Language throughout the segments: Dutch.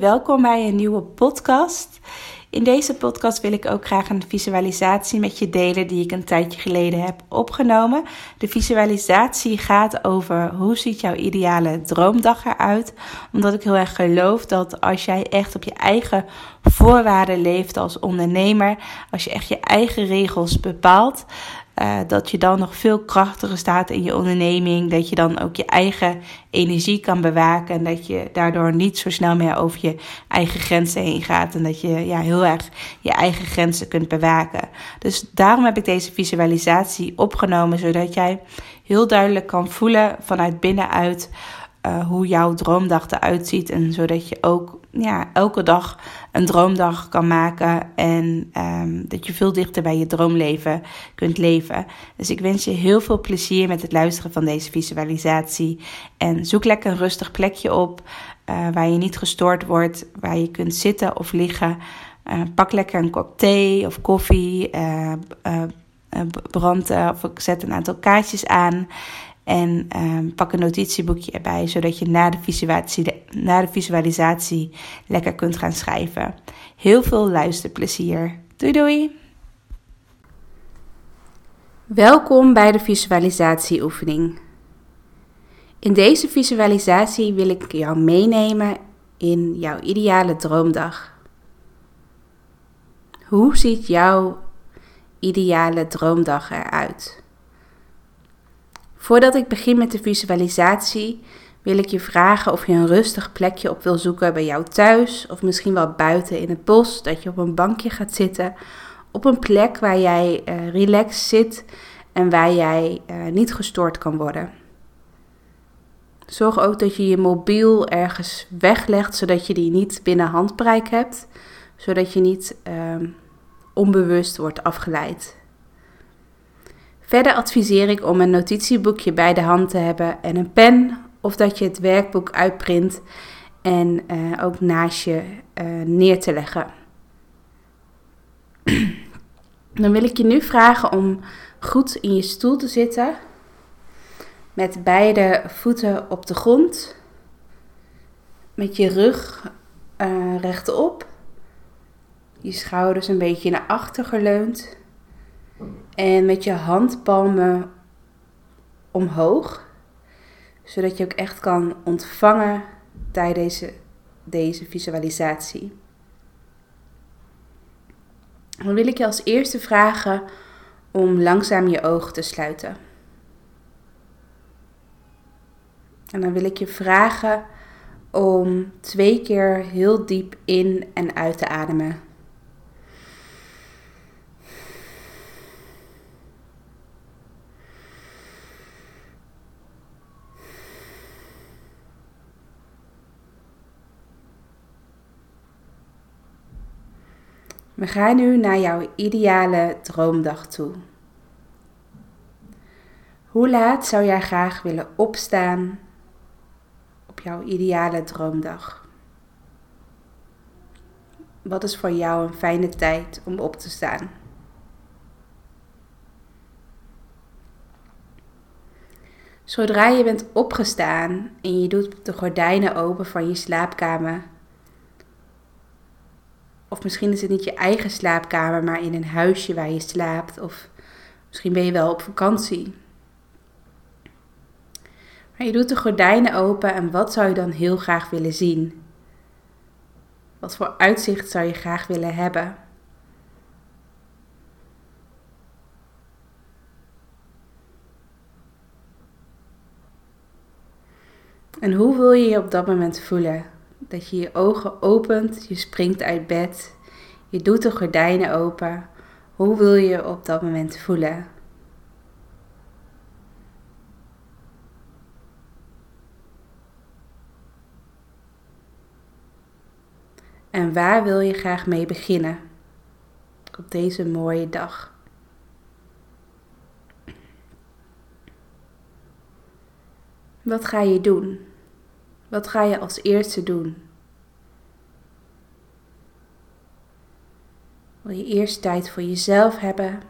welkom bij een nieuwe podcast. In deze podcast wil ik ook graag een visualisatie met je delen die ik een tijdje geleden heb opgenomen. De visualisatie gaat over hoe ziet jouw ideale droomdag eruit. Omdat ik heel erg geloof dat als jij echt op je eigen voorwaarden leeft als ondernemer, als je echt je eigen regels bepaalt, uh, dat je dan nog veel krachtiger staat in je onderneming. Dat je dan ook je eigen energie kan bewaken. En dat je daardoor niet zo snel meer over je eigen grenzen heen gaat. En dat je ja, heel erg je eigen grenzen kunt bewaken. Dus daarom heb ik deze visualisatie opgenomen. Zodat jij heel duidelijk kan voelen vanuit binnenuit uh, hoe jouw droomdag eruit ziet. En zodat je ook ja, elke dag een droomdag kan maken. En um, dat je veel dichter bij je droomleven kunt leven. Dus ik wens je heel veel plezier met het luisteren van deze visualisatie. En zoek lekker een rustig plekje op. Uh, waar je niet gestoord wordt. Waar je kunt zitten of liggen. Uh, pak lekker een kop thee of koffie. brand of ik zet een aantal kaartjes aan. En um, pak een notitieboekje erbij, zodat je na de, visualisatie, na de visualisatie lekker kunt gaan schrijven. Heel veel luisterplezier. Doei doei! Welkom bij de visualisatieoefening. In deze visualisatie wil ik jou meenemen in jouw ideale droomdag. Hoe ziet jouw ideale droomdag eruit? Voordat ik begin met de visualisatie, wil ik je vragen of je een rustig plekje op wil zoeken bij jou thuis of misschien wel buiten in het bos, dat je op een bankje gaat zitten, op een plek waar jij uh, relaxed zit en waar jij uh, niet gestoord kan worden. Zorg ook dat je je mobiel ergens weglegt, zodat je die niet binnen handbereik hebt, zodat je niet uh, onbewust wordt afgeleid. Verder adviseer ik om een notitieboekje bij de hand te hebben en een pen, of dat je het werkboek uitprint en uh, ook naast je uh, neer te leggen. Dan wil ik je nu vragen om goed in je stoel te zitten, met beide voeten op de grond, met je rug uh, rechtop, je schouders een beetje naar achter geleund. En met je handpalmen omhoog, zodat je ook echt kan ontvangen tijdens deze, deze visualisatie. Dan wil ik je als eerste vragen om langzaam je ogen te sluiten. En dan wil ik je vragen om twee keer heel diep in en uit te ademen. We gaan nu naar jouw ideale droomdag toe. Hoe laat zou jij graag willen opstaan op jouw ideale droomdag? Wat is voor jou een fijne tijd om op te staan? Zodra je bent opgestaan en je doet de gordijnen open van je slaapkamer, of misschien is het niet je eigen slaapkamer, maar in een huisje waar je slaapt. Of misschien ben je wel op vakantie. Maar je doet de gordijnen open en wat zou je dan heel graag willen zien? Wat voor uitzicht zou je graag willen hebben? En hoe wil je je op dat moment voelen? Dat je je ogen opent, je springt uit bed, je doet de gordijnen open. Hoe wil je je op dat moment voelen? En waar wil je graag mee beginnen op deze mooie dag? Wat ga je doen? Wat ga je als eerste doen? Wil je eerst tijd voor jezelf hebben?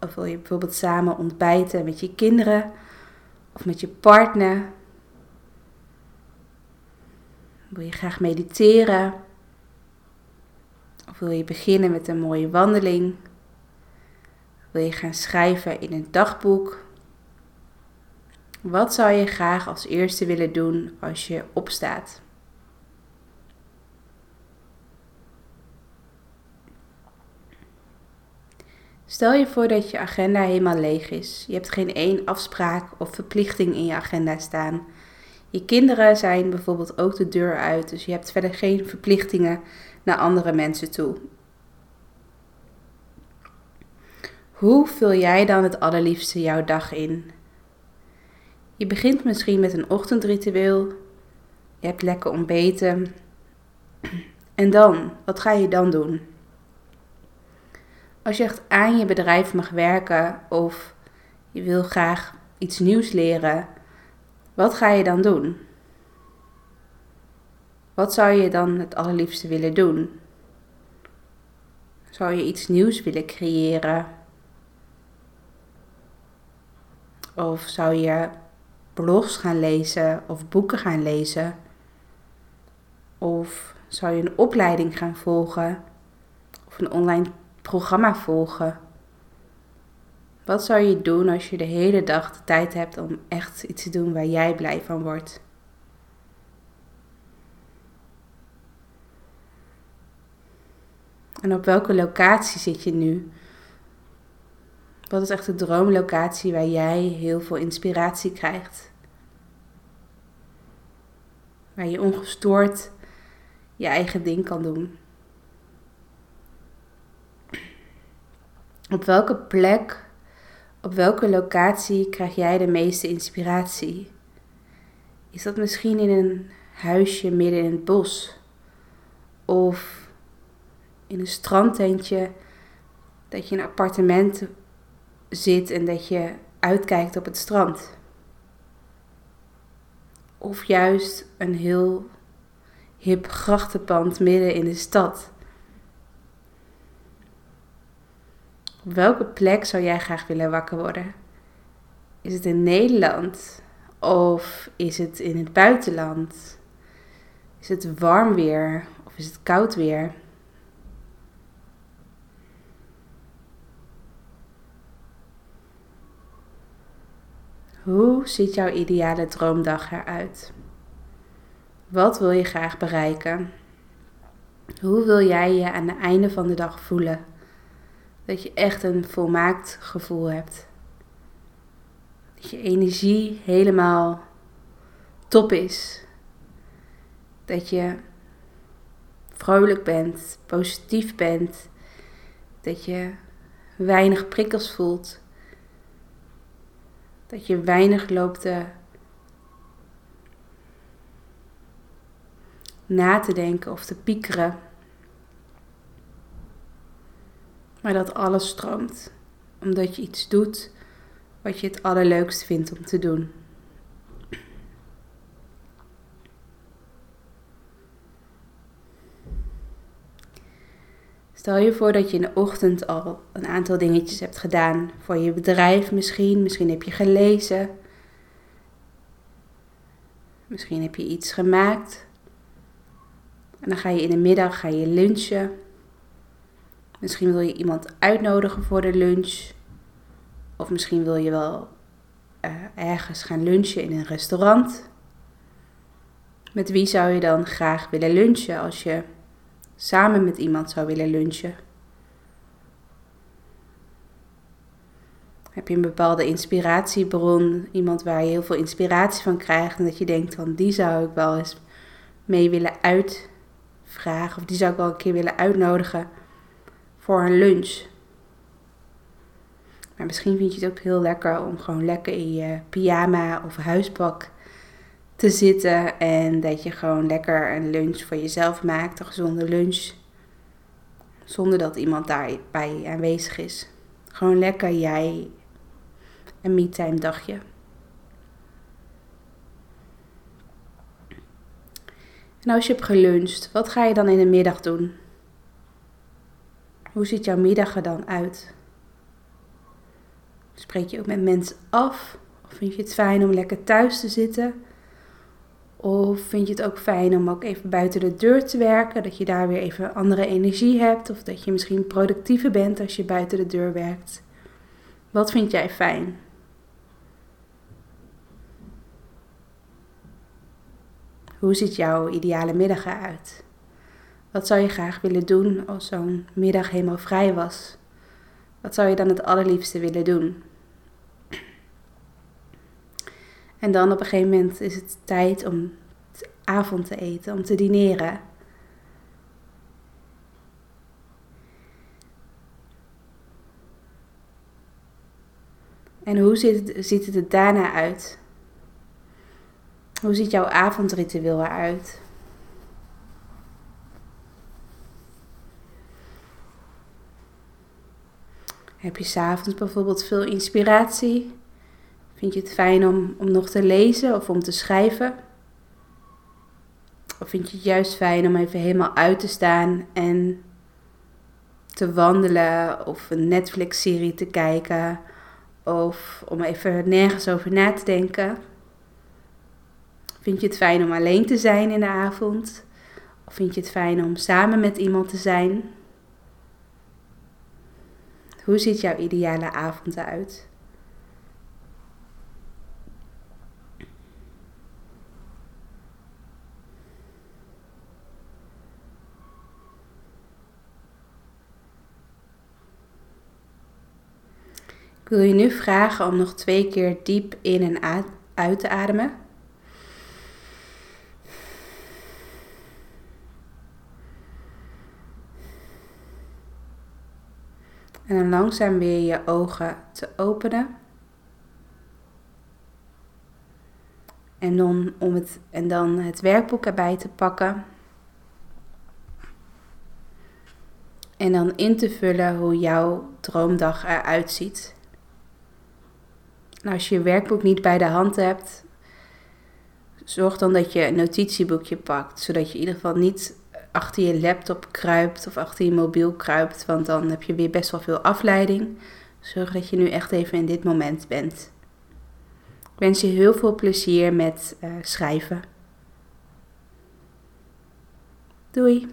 Of wil je bijvoorbeeld samen ontbijten met je kinderen of met je partner? Wil je graag mediteren? Of wil je beginnen met een mooie wandeling? Wil je gaan schrijven in een dagboek? Wat zou je graag als eerste willen doen als je opstaat? Stel je voor dat je agenda helemaal leeg is. Je hebt geen één afspraak of verplichting in je agenda staan. Je kinderen zijn bijvoorbeeld ook de deur uit, dus je hebt verder geen verplichtingen naar andere mensen toe. Hoe vul jij dan het allerliefste jouw dag in? Je begint misschien met een ochtendritueel. Je hebt lekker ontbeten. En dan, wat ga je dan doen? Als je echt aan je bedrijf mag werken of je wil graag iets nieuws leren, wat ga je dan doen? Wat zou je dan het allerliefste willen doen? Zou je iets nieuws willen creëren? Of zou je blogs gaan lezen of boeken gaan lezen? Of zou je een opleiding gaan volgen of een online programma volgen? Wat zou je doen als je de hele dag de tijd hebt om echt iets te doen waar jij blij van wordt? En op welke locatie zit je nu? Wat is echt de droomlocatie waar jij heel veel inspiratie krijgt? Waar je ongestoord je eigen ding kan doen. Op welke plek, op welke locatie krijg jij de meeste inspiratie? Is dat misschien in een huisje midden in het bos? Of in een strandtentje dat je een appartement zit en dat je uitkijkt op het strand? Of juist een heel hip grachtenpand midden in de stad? Op welke plek zou jij graag willen wakker worden? Is het in Nederland of is het in het buitenland? Is het warm weer of is het koud weer? Hoe ziet jouw ideale droomdag eruit? Wat wil je graag bereiken? Hoe wil jij je aan het einde van de dag voelen? Dat je echt een volmaakt gevoel hebt. Dat je energie helemaal top is. Dat je vrolijk bent, positief bent. Dat je weinig prikkels voelt. Dat je weinig loopt te na te denken of te piekeren. Maar dat alles stroomt. Omdat je iets doet wat je het allerleukst vindt om te doen. Stel je voor dat je in de ochtend al een aantal dingetjes hebt gedaan voor je bedrijf misschien. Misschien heb je gelezen. Misschien heb je iets gemaakt. En dan ga je in de middag ga je lunchen. Misschien wil je iemand uitnodigen voor de lunch. Of misschien wil je wel uh, ergens gaan lunchen in een restaurant. Met wie zou je dan graag willen lunchen als je samen met iemand zou willen lunchen? Heb je een bepaalde inspiratiebron, iemand waar je heel veel inspiratie van krijgt en dat je denkt van die zou ik wel eens mee willen uitvragen of die zou ik wel een keer willen uitnodigen voor een lunch. Maar misschien vind je het ook heel lekker om gewoon lekker in je pyjama of huispak te zitten en dat je gewoon lekker een lunch voor jezelf maakt, een gezonde lunch, zonder dat iemand daarbij aanwezig is. Gewoon lekker jij een me-time dagje. En als je hebt geluncht, wat ga je dan in de middag doen? Hoe ziet jouw middag er dan uit? Spreek je ook met mensen af? Of vind je het fijn om lekker thuis te zitten? Of vind je het ook fijn om ook even buiten de deur te werken, dat je daar weer even andere energie hebt? Of dat je misschien productiever bent als je buiten de deur werkt? Wat vind jij fijn? Hoe ziet jouw ideale middag eruit? Wat zou je graag willen doen als zo'n middag helemaal vrij was? Wat zou je dan het allerliefste willen doen? En dan op een gegeven moment is het tijd om het avond te eten, om te dineren. En hoe ziet het, ziet het er daarna uit? Hoe ziet jouw avondritueel eruit? Heb je s'avonds bijvoorbeeld veel inspiratie? Vind je het fijn om, om nog te lezen of om te schrijven? Of vind je het juist fijn om even helemaal uit te staan en te wandelen of een Netflix-serie te kijken of om even nergens over na te denken? Vind je het fijn om alleen te zijn in de avond? Of vind je het fijn om samen met iemand te zijn? Hoe ziet jouw ideale avond eruit? Wil je nu vragen om nog twee keer diep in en uit te ademen. En dan langzaam weer je ogen te openen. En dan, om het, en dan het werkboek erbij te pakken. En dan in te vullen hoe jouw droomdag eruit ziet. En als je je werkboek niet bij de hand hebt, zorg dan dat je een notitieboekje pakt, zodat je in ieder geval niet achter je laptop kruipt of achter je mobiel kruipt, want dan heb je weer best wel veel afleiding. Zorg dat je nu echt even in dit moment bent. Ik wens je heel veel plezier met uh, schrijven. Doei!